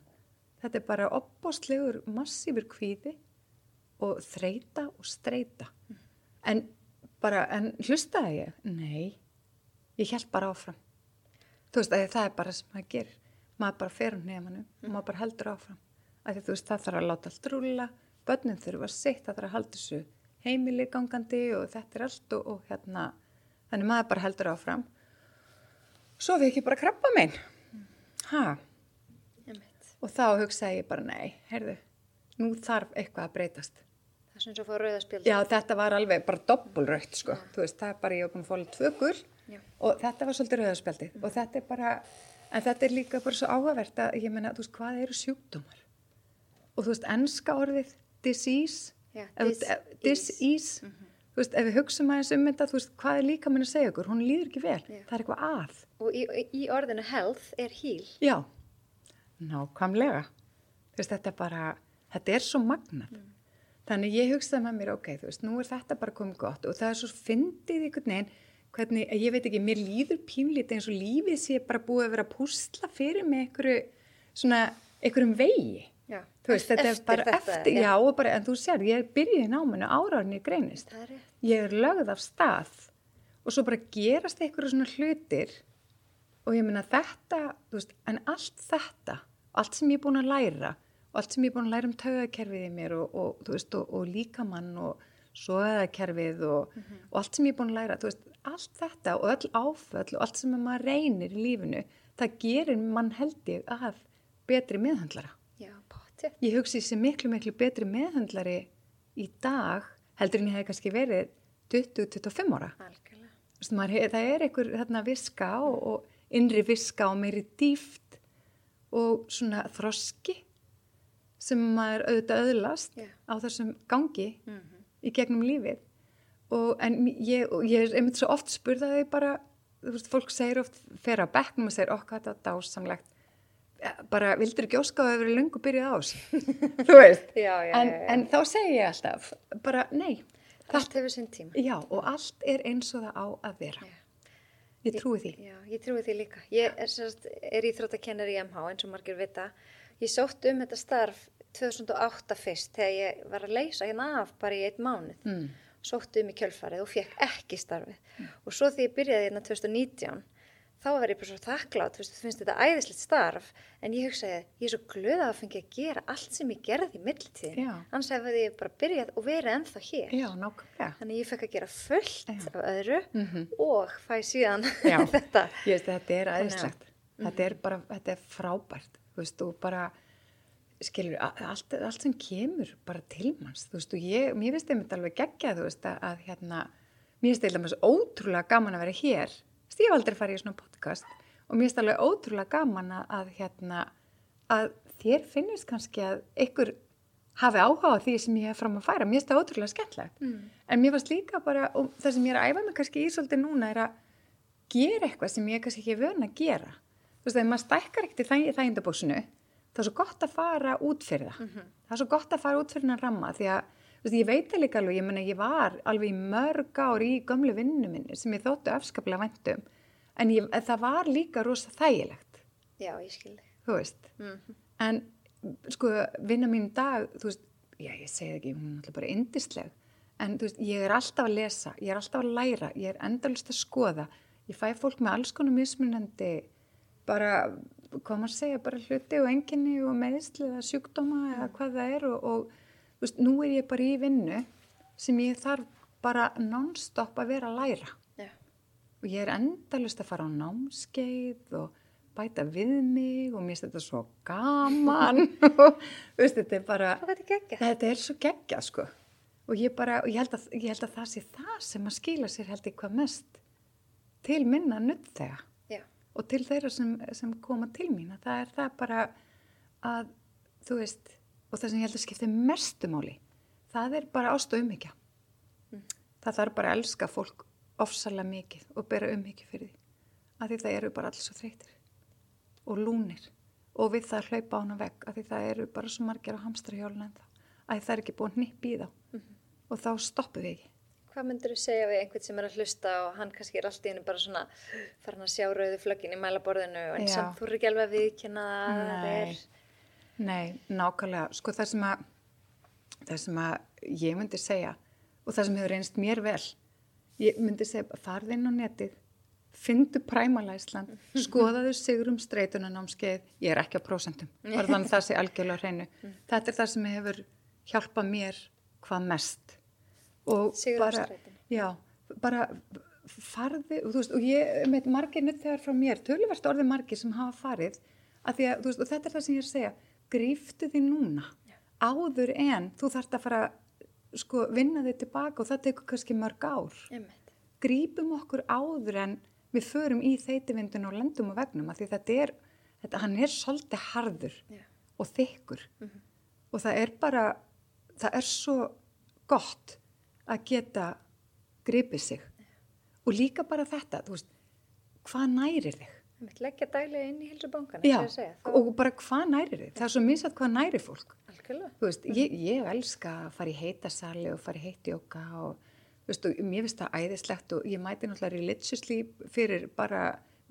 Þetta er bara opbóstlegur, massífur kvíði og þreita og streita. En bara, en hlustaði ég? Nei, ég held bara áfram. Þú veist, að það er bara sem maður gerir. Maður bara fer um nefnum og maður bara heldur áfram. Að því, þú veist, það þarf að láta allt rúla, börnin þurfa sitt, það þarf að halda þessu heimili gangandi og þetta er allt og, og hérna, þannig maður bara heldur áfram svo við ekki bara krabba minn ha, Einmitt. og þá hugsaði ég bara nei, heyrðu, nú þarf eitthvað að breytast Það svona svo að fá rauðaspjöld. Já, þetta var alveg bara doppulröytt, sko. Þú veist, það er bara, ég var búin að fóla tvö gull Já. og þetta var svolítið rauðarspjaldið og þetta er bara, en þetta er líka bara svo áhugavert að, ég meina, þú veist, hvað eru sjúkdómar? Og þú veist, enska orðið disease, Já, ef- dis- ef- disease, þú veist, ef við hugsaum aðeins um þetta, þú veist, hvað er líka minn að segja ykkur? Hún líður ekki vel, Já. það er eitthvað að. Og í, í orðinu health er heal. Já, nákvæmlega. Þú veist, þetta er bara, þetta er svo magnað. Þannig ég hugsaði með mér, ok, þú veist, nú er þetta bara komið gott og það er svo fyndið einhvern veginn, hvernig, ég veit ekki, mér líður pínlítið eins og lífið sé bara búið að vera að púsla fyrir mig einhverju, svona, einhverjum vegi. Já. Þú veist, þetta er bara þetta, eftir, já, og bara, en þú sér, ég byrjuði náminu áraðinni greinist. Er. Ég er lögð af stað og svo bara gerast einhverju svona hlutir og ég meina þetta, þú veist, en allt þetta, allt sem ég er búin að læra og allt sem ég er búin að læra um taugakerfið í mér og, og veist, og, og líkamann og svoðakerfið og, og allt sem ég er búin að læra, þú veist, allt þetta og öll áföll og allt sem maður reynir í lífinu, það gerir mann held ég að betri meðhandlara. Já. Ég hugsi sem miklu, miklu betri meðhandlari í dag heldur en ég hef kannski verið 20-25 ára. Veist, maður, það er einhver þarna viska og, og innri viska og meiri dýft og svona þroski sem maður auðvitað öðlast Já. á þessum gangi Mm í gegnum lífið. Og en ég, ég er einmitt svo oft spurða þau bara, þú veist, fólk segir oft fer á bekknum og segir okkur þetta dásamlegt. Bara vildur ekki óska að það verið löngu byrjuð á þessu? Þú veist, Já, já, en, já, en þá segi ég alltaf bara nei, Allt hefur sinn tíma. já og allt er eins og það á að vera. Ég trúi því. Já, ég trúi því líka. Ég er, sérst, er íþróttakennari í MH eins og margir vita. Ég sótt um þetta starf 2008 fyrst þegar ég var að leysa hérna af bara í einn mánuð. mm. Sótt um í kjölfarið og fekk ekki starfið. Og svo því ég byrjaði hérna 2019 þá var ég bara svo þakklátt, þú finnst þetta æðislegt starf, en ég hugsaði, ég er svo glöð að fengi að gera allt sem ég gerði í millitíðin, Já. annars hefði ég bara byrjað og verið ennþá hér. já, Þannig ég fekk að gera fullt Já. af öðru Mhm. og fæ síðan þetta. að þetta er aðeinslegt þetta er bara, þetta er frábært þú veist, og bara skilur, allt, allt sem kemur bara til manns, þú veist, og ég, mér finnst þetta alveg geggja, þú veist, að, að hérna mér finnst þetta alveg ótrúlega gaman að vera hér. Þú veist, ég hef aldrei farið í svona podcast og mér finnst alveg ótrúlega gaman að, að hérna, að þér finnist kannski að ykkur hafi áhuga á því sem ég hef fram að færa. Mér finnst það ótrúlega skemmtlegt Mm. en mér fannst líka bara, og það sem ég er að æfa mig kannski í svolítið núna er að gera eitthvað sem ég kannski ekki vön að gera. Þú veist, þegar maður stækkar ekkert í þæ, þægindabóksinu það er svo gott að fara út fyrir það. Það er svo gott að fara út fyrir hann ramma því að, veist, ég veit það líka alveg ég menna, ég var alveg í mörg ár í gömlu vinnu minni sem ég þóttu afskaplega væntum en ég, það var líka rosa þægilegt. Já, ég skilði. þú veist. Mm en sko vinna mín dag þú veist, já ég segi ekki hún er alltaf bara indisleg en þú veist, ég er alltaf að lesa, ég er alltaf að læra ég er endalust að skoða ég fæ fólk með alls konar mismunandi bara, hvað maður segja bara hluti og enginni og meðsli eða sjúkdóma eða hvað það er og, og veist, nú er ég bara í vinnu sem ég þarf bara non-stop að vera að læra Já. og ég er endalust að fara á námskeið og bæta við mig og mér finnst þetta svo gaman og veist, þetta er bara ekki. þetta er svo geggja sko og ég bara, og ég held, að, ég held að það sé það sem að skila sér held ég hvað mest til minna nutt þegar. Og til þeirra sem, sem koma til mín að það er það bara að þú veist, og það sem ég held að skipta mestumáli, það er bara ást og umhyggja. Það þarf bara að elska fólk ofsalega mikið og bera umhyggju fyrir því að því það eru bara alls svo þreytir og lúnir og við það hlaupa á hana vegg að því það eru bara svo margir á hamstrahjólun en það að það er ekki búin hnipp í þá. Og þá stoppum við ekki Hvað myndir þú segja við einhvern sem er að hlusta og hann kannski er allt í hennu bara svona farin að sjá rauðu flöggin í mælaborðinu en Já. samt þú eru ekki alveg að viðkynna að það er Nei, nákvæmlega. Sko það sem að, það sem að ég myndi segja og það sem hefur reynst mér vel, ég myndi segja farð inn á netið, fyndu Præmala Ísland, skoðaðu Sigurum streitunanámskeið, ég er ekki á prósentum, bara þannig að það sé algjörlega hreinu. Þetta er það sem hefur hjálpað mér hvað mest. Og bara, já, bara farði, og veist, og ég meit margir nutt þegar frá mér, tölverst orðið margir sem hafa farið, að að, veist, og þetta er það sem ég er að segja, gríftu því núna, Já. áður en þú þarfst að fara, sko, vinna þig tilbaka og það tekur kannski mörg ár. Grípum okkur áður en við förum í þeitivindun og lendum og vegnum, að því þetta er, þetta, hann er svolítið harður Já. og þykkur mm -hmm. og það er bara, það er svo gott að geta gripið sig og líka bara þetta, þú veist, hvað nærir þig? Það mitt leggja dælega inn í helsubankan Já, Þá... og bara hvað nærir þig? Það er svo minnst að hvað nærir fólk Algjörlega Þú veist, ég, ég elska að fara í heitasali og fara í heitjóka og, þú veist, og mér finnst það æðislegt og ég mæti náttúrulega religiously fyrir bara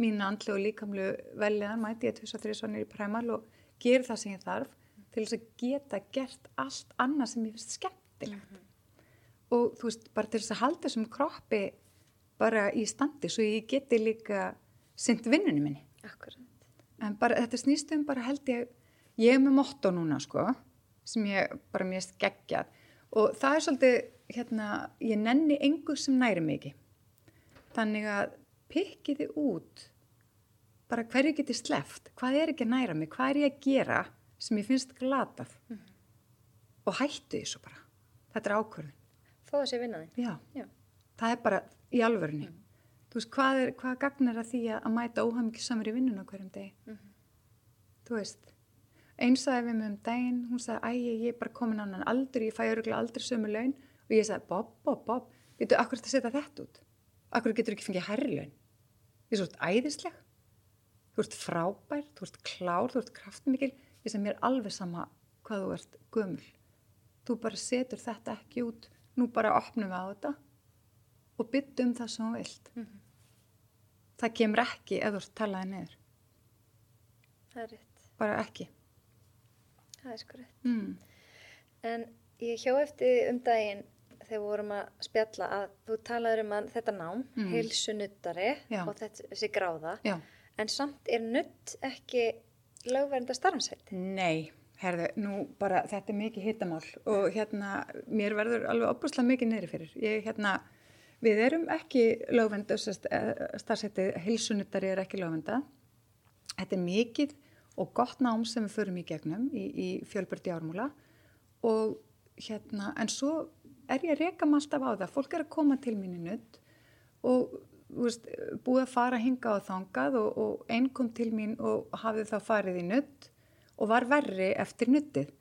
mín andlu og líkamlu veliðan mæti ég tvis og þrjus og nýri præmal og ger það sem ég þarf til þess að geta gert allt annað sem ég finnst skemmtilegt mm -hmm. Og þú veist, bara til þess að halda þessum kroppi bara í standi svo ég geti líka synd vinnunni minni. Akkurat. En bara þetta snýstum bara held ég, ég er með motto núna sko, sem ég bara mér skeggjað og það er svolítið, hérna, ég nenni engu sem næri mikið. Þannig að pikkiði út bara hverju geti sleft, hvað er ekki að næra mig, hvað er ég að gera sem ég finnst glatað mm -hmm. og hættu því svo bara. Þetta er ákvörðin. Þó þessi vinnaði? Já. Já. Það er bara, í alvörunni. Mm. Þú veist, hvað, er, hvað gagnar að því að mæta óhafmyggjusamur í vinnuna hverjum degi? Mm -hmm. Þú veist, eins sagði við mig um daginn, hún sagði, æg, ég er bara komin annan aldur, ég fæ öruglega aldrei sömu laun og ég sagði, Bob, Bob, Bob, veitu, akkur þetta setja þetta út? Akkur getur ekki fengið herri laun? Ég er svona æðisleg, þú ert frábær, þú ert klár, þú ert kraftmikil, ég sagði mér alveg sama hvað þú ert gömul. Þú bara setur þetta ekki út, nú bara opnum við á þetta og byttu um það sem þú vilt mm -hmm. það kemur ekki ef þú ert talaði neður það er rétt bara ekki það er sko rétt mm. en ég hjá eftir um daginn þegar við vorum að spjalla að þú talaður um að þetta nám mm. heilsunuttari og þessi gráða Já. en samt er nutt ekki lögverðinda starfnsætti Nei Herðu, nú bara þetta er mikið hittamál og hérna mér verður alveg opuslega mikið neyri fyrir. Ég hérna Við erum ekki lögvenda, eh, starfsættið heilsunuttari er ekki lögvenda. Þetta er mikið og gott nám sem við förum í gegnum í, í fjölbyrti ármúla og hérna, en svo er ég að reyka maður alltaf á það. Fólk er að koma til mín í nutt og veist, búið að fara að hinga á þangað og, og einn kom til mín og hafið þá farið í nutt og var verri eftir nuttið.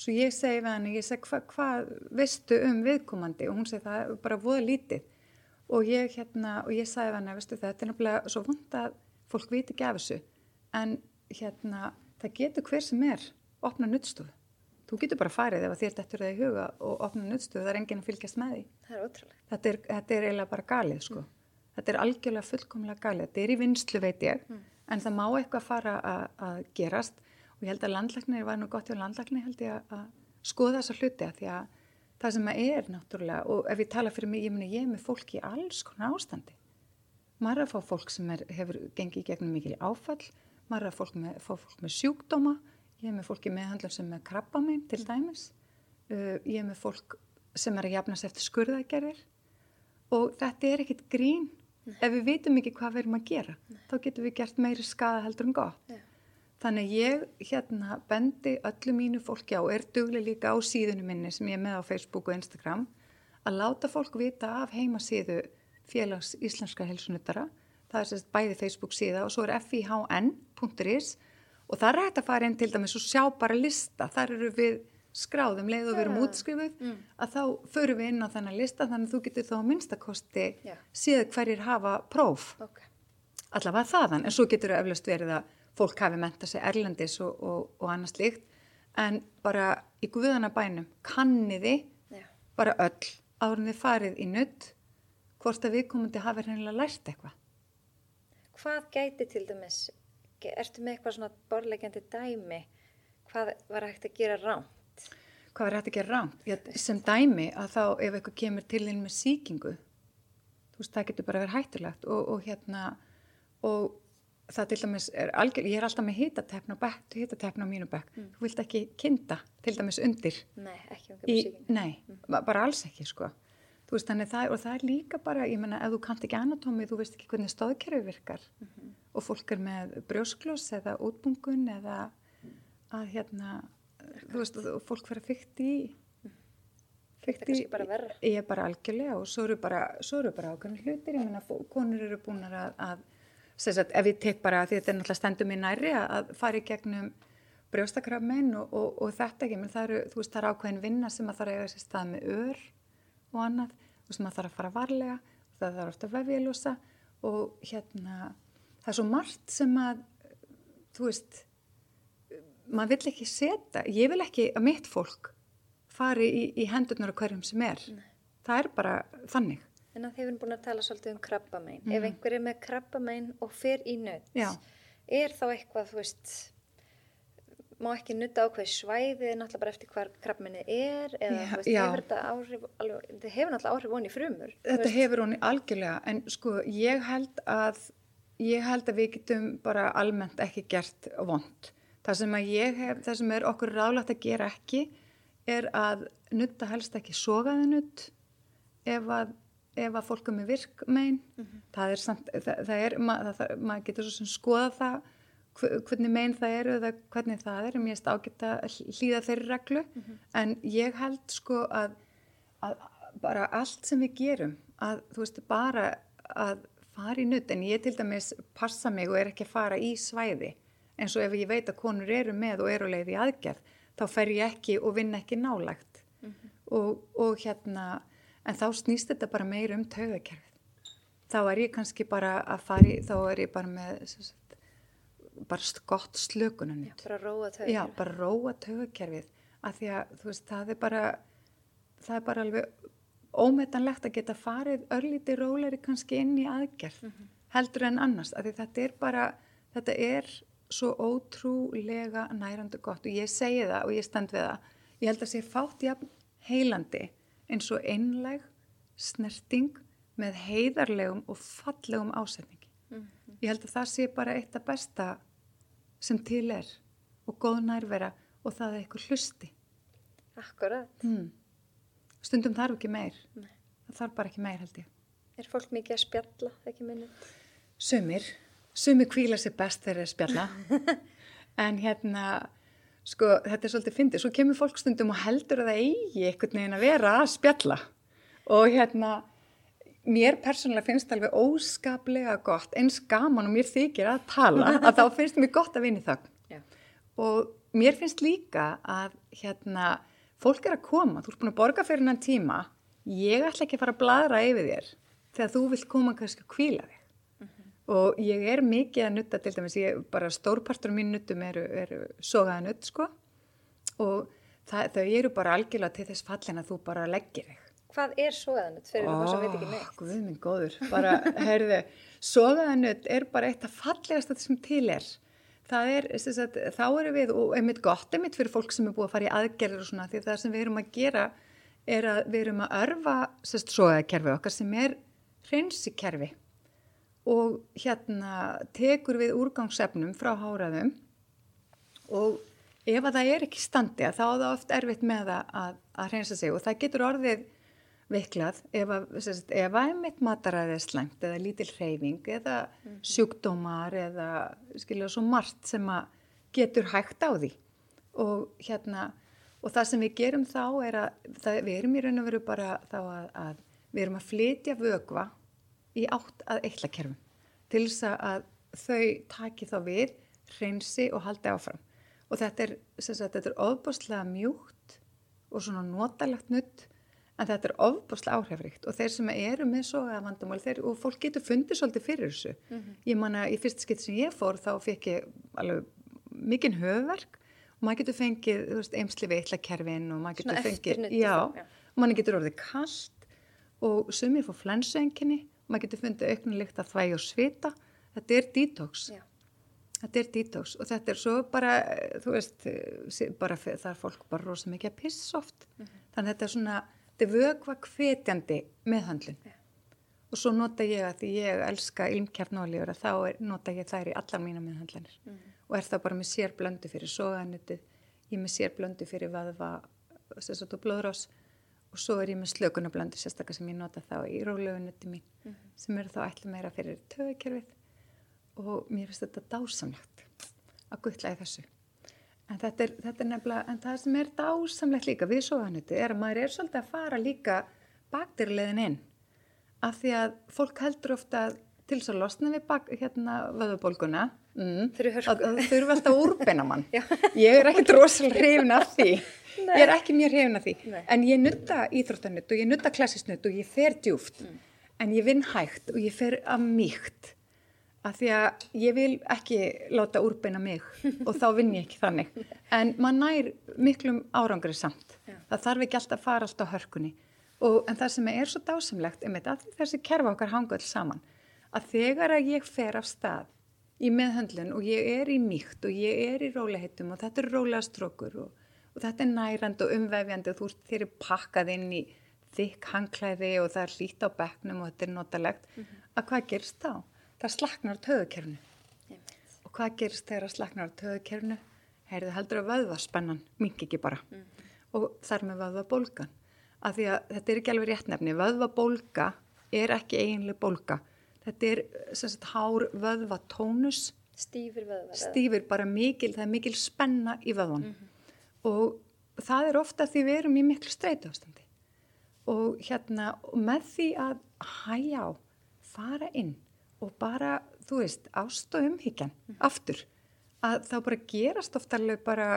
Svo ég segi við hann, ég segi hvað hva, veistu um viðkomandi og hún segi það er bara voða lítið og ég hérna, og ég sagði hann, veistu þetta er náttúrulega svo vond að fólk viti ekki af þessu, en hérna, það getur hver sem er opna nuttstofu. Þú getur bara farið ef þér dettur það í huga og opna nuttstofu, það er enginn að fylgjast með því. Það er ótrúlega. Þetta er, þetta er eiginlega bara galið, sko. Mm. Þetta er algjörlega fullkomlega galið. Þetta er í vinslu, veit ég, mm. en það má eitthvað fara að gerast og ég held að landlæknir var nú gott hjá landlæknir, held ég að skoða þessa hluti að því að það sem að er náttúrulega og ef ég tala fyrir mig, ég, meni, ég er með fólk í alls konar ástandi maður er að fá fólk sem er, hefur gengið gegnum mikil áfall maður er að fólk með, fá fólk með sjúkdóma ég er með fólki meðhandlar sem er krabba minn til dæmis uh, ég er með fólk sem er að jafnast eftir skurðagerðir og þetta er ekkit grín Nei. ef við veitum ekki hvað við erum að gera Nei. þá getum við gert meiri skada heldur en gott Nei. Þannig ég hérna bendi öllu mínu fólki á, er duglega líka á síðunum minni sem ég er með á Facebook og Instagram, að láta fólk vita af heimasíðu félags íslenska helsunuttara. Það er sérst bæði Facebook síða og svo er fihn.is og það er hægt að fara inn til dæmis og sjá bara lista. Þar eru við skráðum leið og við erum útskrifuð mm. að þá förum við inn á þennan lista þannig að þú getur þá minnstakosti yeah. síðan hverjir hafa próf. Okay. Allavega þaðan en svo getur það eflaust verið að fólk hafi menta sig erlendis og, og, og annars líkt en bara í guðana bænum kanniði Já. bara öll árið þið farið í nutt hvort að viðkomandi hafi hennilega lært eitthvað Hvað gæti til dæmis ertu með eitthvað svona borlegjandi dæmi hvað var hægt að gera ránt Hvað var hægt að gera ránt? Já, sem dæmi að þá ef eitthvað kemur til þín með síkingu þú veist það getur bara verið hættulegt og, og hérna og það til dæmis er algjör, ég er alltaf með hitatekn og bekk, hitatekn á mínu bekk. Mm. þú vilt ekki kinda til dæmis undir. Nei, ekki í, Nei, mm. bara alls ekki sko. Veist það, og það er líka bara, ég menna ef þú kannt ekki anatómi, þú veist ekki hvernig stóðkerfi virkar. Mm -hmm. og fólk er með brjósklós eða útbungun eða að hérna þú veist, og fólk að fykta í fykta í, ég er bara algjörlega og svo eru bara, bara ákveðin hlutir, ég menna konur eru búin að, að sagt, ef ég tek bara, því þetta er náttúrulega stendum í næri að fara í gegnum brjóstakrafmein og, og, og þetta ekki, menn það eru, þú veist, það er ákveðin vinna sem að það er að sér stað með ör og annað og sem að það þarf að fara varlega. Og það þarf ofta vefjilúsa og hérna það er svo margt sem að þú veist maður vill ekki setja, ég vil ekki að mitt fólk fari í, í hendurnar á hverjum sem er. Nei. það er bara þannig En að þið hefum búin að tala svolítið um krabbamein. Mm. ef einhver er með krabbamein og fer í nött er þá eitthvað, þú veist má ekki nutta ákveð svæði náttúrulega bara eftir hvað krabbminni er eða já, veist, hefur þetta áhrif alveg, þetta hefur náttúrulega áhrif honi frumur þetta veist? hefur honi algjörlega. En sko ég held að ég held að við getum bara almennt ekki gert vond það sem hef, það sem er okkur ráðlagt að gera ekki er að nutta helst ekki sogaði nutt ef að ef að fólk er með virkmein mm -hmm. það er samt, það, það er maður mað getur svo sem skoða það hvernig meginn það eru eða hvernig það er, mér erst ágætt að hlýða þeirri reglu, mm -hmm. en ég held sko að, að bara allt sem við gerum, að þú veist bara að fara í nutt, en ég til dæmis passa mig og er ekki að fara í svæði, eins og ef ég veit að konur eru með og eru leið í aðgerð, þá fer ég ekki og vinn ekki nálagt mm -hmm. og, og hérna, en þá snýst þetta bara meir um taugakerfið. Þá er ég kannski bara að fara í, þá er ég bara með bara gott slökunum Já, bara róa tögakerfið. Já, bara róa tögakerfið að því að þú veist, það er bara það er bara alveg ómetanlegt að geta farið örlíti róleri kannski inn í aðgerð mm -hmm. heldur en annars, að þetta er bara þetta er svo ótrúlega nærandi gott og ég segi það og ég stend við það ég held að sé fátt jafn heilandi eins og einleg snerting með heiðarlegum og fallegum ásetningi mm -hmm. ég held að það sé bara eitt af besta sem til er og góð nærvera og það er eitthvað hlusti. Akkurat. Mm. Stundum þarf ekki meir. Nei. Það þarf bara ekki meir held ég. Er fólk mikið að spjalla, ekki minnum? Sumir. Sumir kvíla sér best þegar þeir spjalla. en hérna, sko, þetta er svolítið fyndið. Svo kemur fólk stundum og heldur að það eigi einhvern veginn að vera að spjalla. Og hérna, mér persónulega finnst alveg óskaplega gott, eins gaman og mér þykir að tala, að þá finnst mér gott að vinni þögn. Yeah. Og mér finnst líka að hérna, fólk er að koma, þú ert búin að borga fyrir hennan tíma, ég ætla ekki að fara að bladra yfir þér þegar þú vilt koma kannski að kvíla þig. Og ég er mikið að nutta til dæmis, ég, bara stórpartur mín nuttum eru, eru sogaða nutt sko og það, þau eru bara algjörlega til þess fallin að þú bara leggir þig Hvað er sogaðanutt fyrir það sem veit ekki neitt? Guð minn góður, bara, heyrðu, sogaðanutt er bara eitt af fallegast þetta sem til er. Það er, að, þá erum við, og einmitt gott einmitt fyrir fólk sem er búið að fara í aðgerðir og svona, því það sem við erum að gera er að við erum að örfa sérst sogaðakerfi okkar sem er hreinsikerfi og hérna tekur við úrgangsefnum frá háraðum og ef að það er ekki standi þá er það oft erfitt með að, að, að hreinsa sig og það getur orðið veiklað ef að, ef að einmitt mataræði er slengt eða lítil hreyfing eða mm -hmm. sjúkdómar eða skilja svo margt sem að getur hægt á því og hérna og það sem við gerum þá er að það, við erum í raun og veru bara þá að, að við erum að flytja vögva í átt að eitlakerfum til þess að þau taki þá við hreinsi og haldi áfram. Og þetta er, er ofbúslega mjúkt og svona notalegt nutt en þetta er ofbúslega áhrifrikt og þeir sem eru með svo að vandamál þeir, og fólk getur fundið svolítið fyrir þessu. Mm -hmm. ég manna í fyrst skipt sem ég fór þá fekk ég alveg mikinn höfverk og maður getur fengið veist, eimsli veitlakerfin og maður getur fengið já, já. maður getur orðið kallt og sumir fór flensuenginni maður getur fundið auknulegt að þvæg og svita þetta er detox já. þetta er detox og þetta er svo bara þú veist, bara það er fólk bara rosa mikið að piss oft mm -hmm. þannig að þetta er svona þetta er vögva hvetjandi meðhandlun yeah. og svo nota ég að því ég elska ilmkjarnóliður að þá er, nota ég þær í allar mína meðhandlanir mm. og er það bara með sér blöndu fyrir soganutið, ég með sér blöndu fyrir vaðva blóðrás og svo er ég með slökunablöndu sérstaklega sem ég nota þá í rólegunutti mín Mhm. sem eru þá ætla meira fyrir töðukerfið og mér finnst þetta dásamlegt að guttla í þessu. En þetta er, þetta er nefnilega en það sem er dásamlegt líka við sofanutti er að maður er svolítið að fara líka bakdýrleðin inn. Af því að fólk heldur ofta til þess að losna við bak, hérna vöðubólguna mm, þurfi alltaf að úrbeina mann Já. ég er ekkert rosalega hrifin af því Nei. ég er ekki mjög hrifin af því Nei. en ég nutta íþróttanutt og ég nutta klassisnutt og ég fer djúft Mm. en ég vinn hægt og ég fer að mýkt af því að ég vil ekki láta úrbeina mig og þá vinn ég ekki þannig en maður nær miklum árangri samt Já. það þarf ekki alltaf að fara alltaf á hörkunni og, en það sem er svo dásamlegt að þessi kerfa okkar hanga öll saman að þegar að ég fer af stað í meðhöndlun og ég er í mýkt og ég er í róliheitum og þetta er rólega strókur og, og þetta er nærand og umvefjandi og þú ert er pakkað inn í þykk hangklæði og það er hlýtt á bekknum og þetta er notalegt. Að hvað gerist þá? Það slaknar á töðukerfinu og hvað gerist þegar slaknar á töðukerfinu? Heyrðu heldur að vöðvaspennan mingi ekki bara. Og þar með vöðvabólgan. Af því að þetta er ekki alveg rétt nefni. Vöðvabólga er ekki eiginlega bólga þetta er sem sagt hár vöðvatónus Stífur vöðvar. eða? stífur bara mikil, það er mikil spenna í vöðvan og það er ofta því við erum í miklu streitu ástandi og hérna með því að hæja á, fara inn og bara, þú veist, ást og umhyggjan aftur, að þá bara gerast ofta alveg bara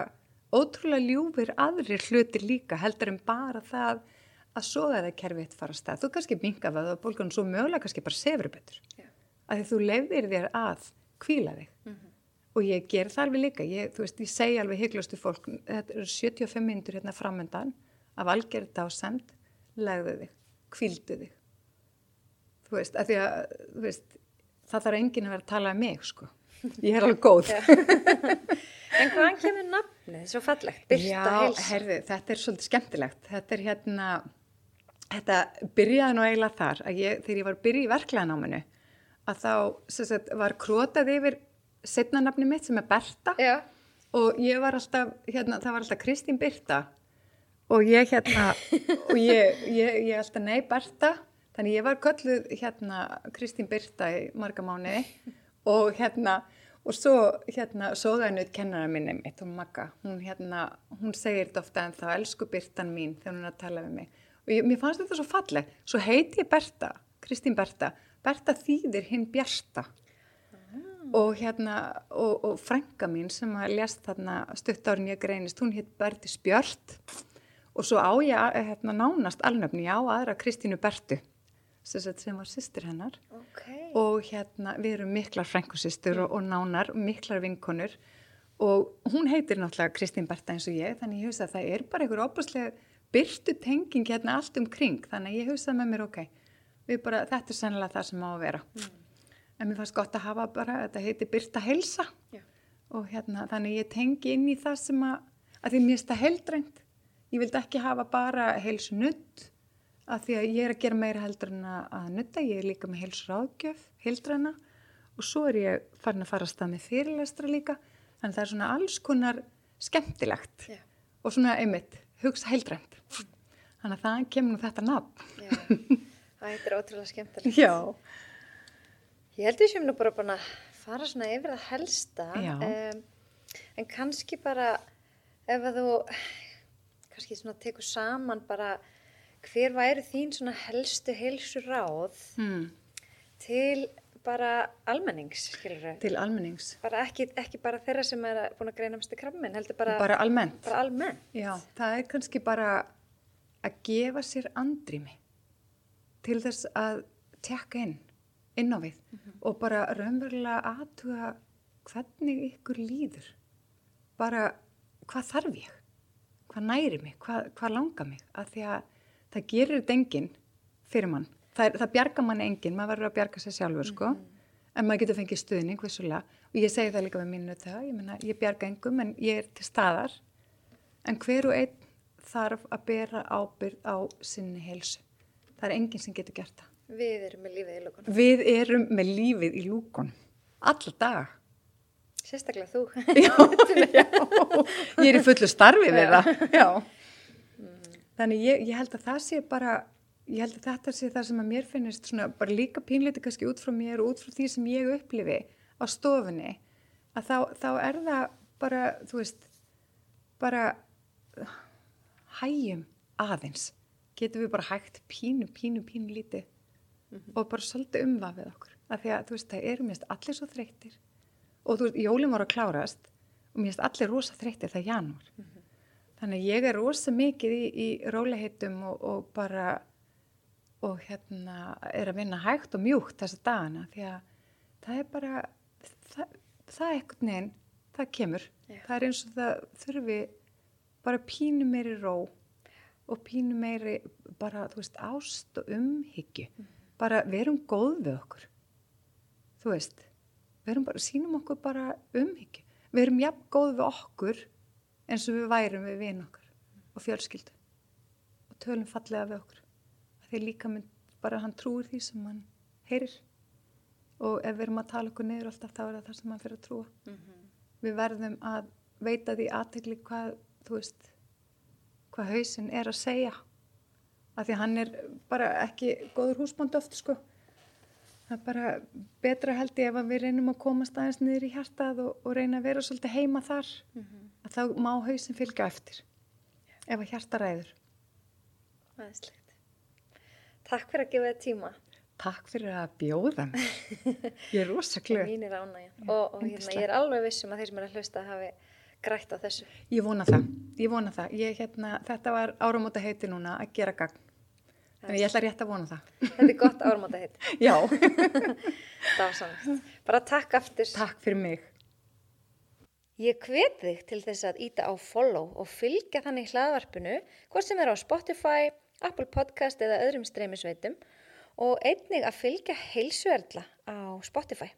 ótrúlega ljúfir aðrir hlutir líka heldur en bara það að sogaða kerfið fara að stað. Þú kannski minga það og bólgan svo mögulega kannski bara sefur betur. Já. Að því þú lefðir þér að kvíla þig og ég ger það alveg líka, ég, veist, ég segi alveg hygglustu fólk, þetta eru 75 minnur hérna framöndan af algjörð dásemd, legðu þig, kvíldu þig. Þú veist, að því að, þú veist, það þarf enginn að vera að tala um mig, sko. Ég er alveg góð. En hvaðan kemur nafnið? Svo fallegt. Byrta Já, heilsa. herðu, þetta er svolítið skemmtilegt. Þetta er hérna, þetta byrjaði nú eiginlega þar, að ég, þegar ég var að byrja í verklæðanáminu, að þá, sagt, var krótað yfir setnanafni mitt sem er Berta. Já. og ég var alltaf, hérna, það var alltaf Kristín Birta. Og ég hérna, og ég, ég, ég alltaf nei Berta, þannig ég var kölluð hérna Kristín Birta í marga mánuði. Og hérna, og svo hérna sóðaðinuð kennara minni mitt, hún Magga, hún hérna, hún segir þetta ofta en þá, elsku Birtan mín, þegar hún er að tala við mig og ég, mér fannst þetta svo falleg, svo heiti ég Berta, Kristín Berta, Berta þýðir hinn Bjarta. Og hérna og, og frænga mín sem að lest þarna stutt árin ég greinist, hún hétt Berti Spjört og svo á ég hérna nánast alnöfni, á aðra Kristínu Bertu sem, var sýstir hennar. Ok. og hérna við erum miklar frænkusistur og, og nánar, miklar vinkonur. Og hún heitir náttúrulega Kristín Berta eins og ég, þannig ég hugsa að það er bara einhver óbúslega byrtu tenging hérna allt um kring, þannig að ég hugsa með mér ok, bara, þetta er sennilega það sem á að vera. En mér fannst gott að hafa bara, þetta heiti Byrta Helsa Já. og hérna, þannig ég tengi inn í það sem að, að því mér finnst það heildrænt. Ég vildi ekki hafa bara heilsu nutt að því að ég er að gera meira heldur en að, nutta, ég er líka með heilsu ráðgjöf, heildræna. Og svo er ég farin að fara að stað með fyrirlestra líka, þannig það er svona alls konar skemmtilegt. Já. og svona einmitt, hugsa heildrænt þannig að það kemur nú þetta nafn. Það er ótrúlega skemmtilegt. Já, Ég held við séum nú bara búin að fara svona yfir það helsta. Em, en kannski bara ef að þú kannski svona tekur saman bara hver væri þín svona helstu heilsu ráð hmm. til bara almennings, skilur við. til almennings Bara ekki, ekki bara þeirra sem er búin að greina mest krabminn, heldur bara, bara almennt bara almennt. Já, það er kannski bara að gefa sér andrými til þess að tekka inn, inn á við og bara raunverulega aðtuga hvernig ykkur líður. Bara hvað þarf ég? Hvað næri mig? Hvað, hvað langar mig? Að því að það gerir enginn fyrir mann. Það, er, það bjarga mann enginn, maður verður að bjarga sér sjálfur sko. En maður getur fengið stuðning, vissulega. Og ég segi það líka með mínu það, ég meina, ég bjarga engum en ég er til staðar. En hver og einn þarf að bera ábyrð á sinni heilsu. Það er enginn sem getur gert það. Við erum með lífið í lókun. Við erum með lífið í lúkonum. Alla daga. Sérstaklega þú. Já, já. Ég er í fullu starfi við það. Já. þannig ég, ég held að það sé bara ég held að þetta sé það sem að mér finnist svona bara líka pínleiti kannski út frá mér og út frá því sem ég upplifi á stofunni að þá, þá er það bara, þú veist bara hægjum aðeins getum við bara hægt pínu, pínu, pínu lítið mm -hmm. og bara svolítið umvafið okkur af því að þú veist, það eru mérst allir svo þreytir og þú veist, jólum voru að klárast og mérst allir rosa þreytir það er janúar mm -hmm. þannig að ég er rosa mikið í, í róliheitum og, og bara og hérna er að vinna hægt og mjúkt þessa dagana því að það er bara það, það er ekkert neginn það kemur, Já. það er eins og það þurfi bara pínu meiri ró og pínu meiri bara, þú veist, ást og umhyggju mm. bara verum góð við okkur þú veist verum bara, sínum okkur bara umhyggju verum jafn góð við okkur eins og við værum við vinn okkar mm. og fjölskyldu og tölum fallega við okkur þegar líka mynd bara hann trúir því sem hann heyrir. Og ef við erum að tala okkur neyður alltaf þá er það það sem hann fyrir að trúa. Mm -hmm. við verðum að veita því aðtegli hvað þú veist hvað hausin er að segja. Af því hann er bara ekki góður húsbónd oft sko. Það er bara betra held ég ef við reynum að komast aðeins niður í hjartað og, og reyna að vera svolítið heima þar. Mm -hmm. að þá má hausin fylgja eftir ef að hjarta ræður. Aðeinslegt Takk fyrir að gefa þið tíma Takk fyrir að bjóða ég er rosa klöð og, og hérna, ég er alveg vissum að þeir sem er að hlusta hafi grætt á þessu. Ég vona það, ég vona það. Ég, hérna, þetta var áramóta heiti núna að gera gagn. Þannig ég ætla rétt að vona það. Þetta er gott áramóta heiti. Já. það var svona. Bara takk aftur. Takk fyrir mig. Ég hveti þig til þess að íta á follow og fylgja þannig hlaðvarpinu hvort sem er á Spotify, Apple Podcast eða öðrum streymisveitum og einnig að fylgja heilsuerðla á Spotify.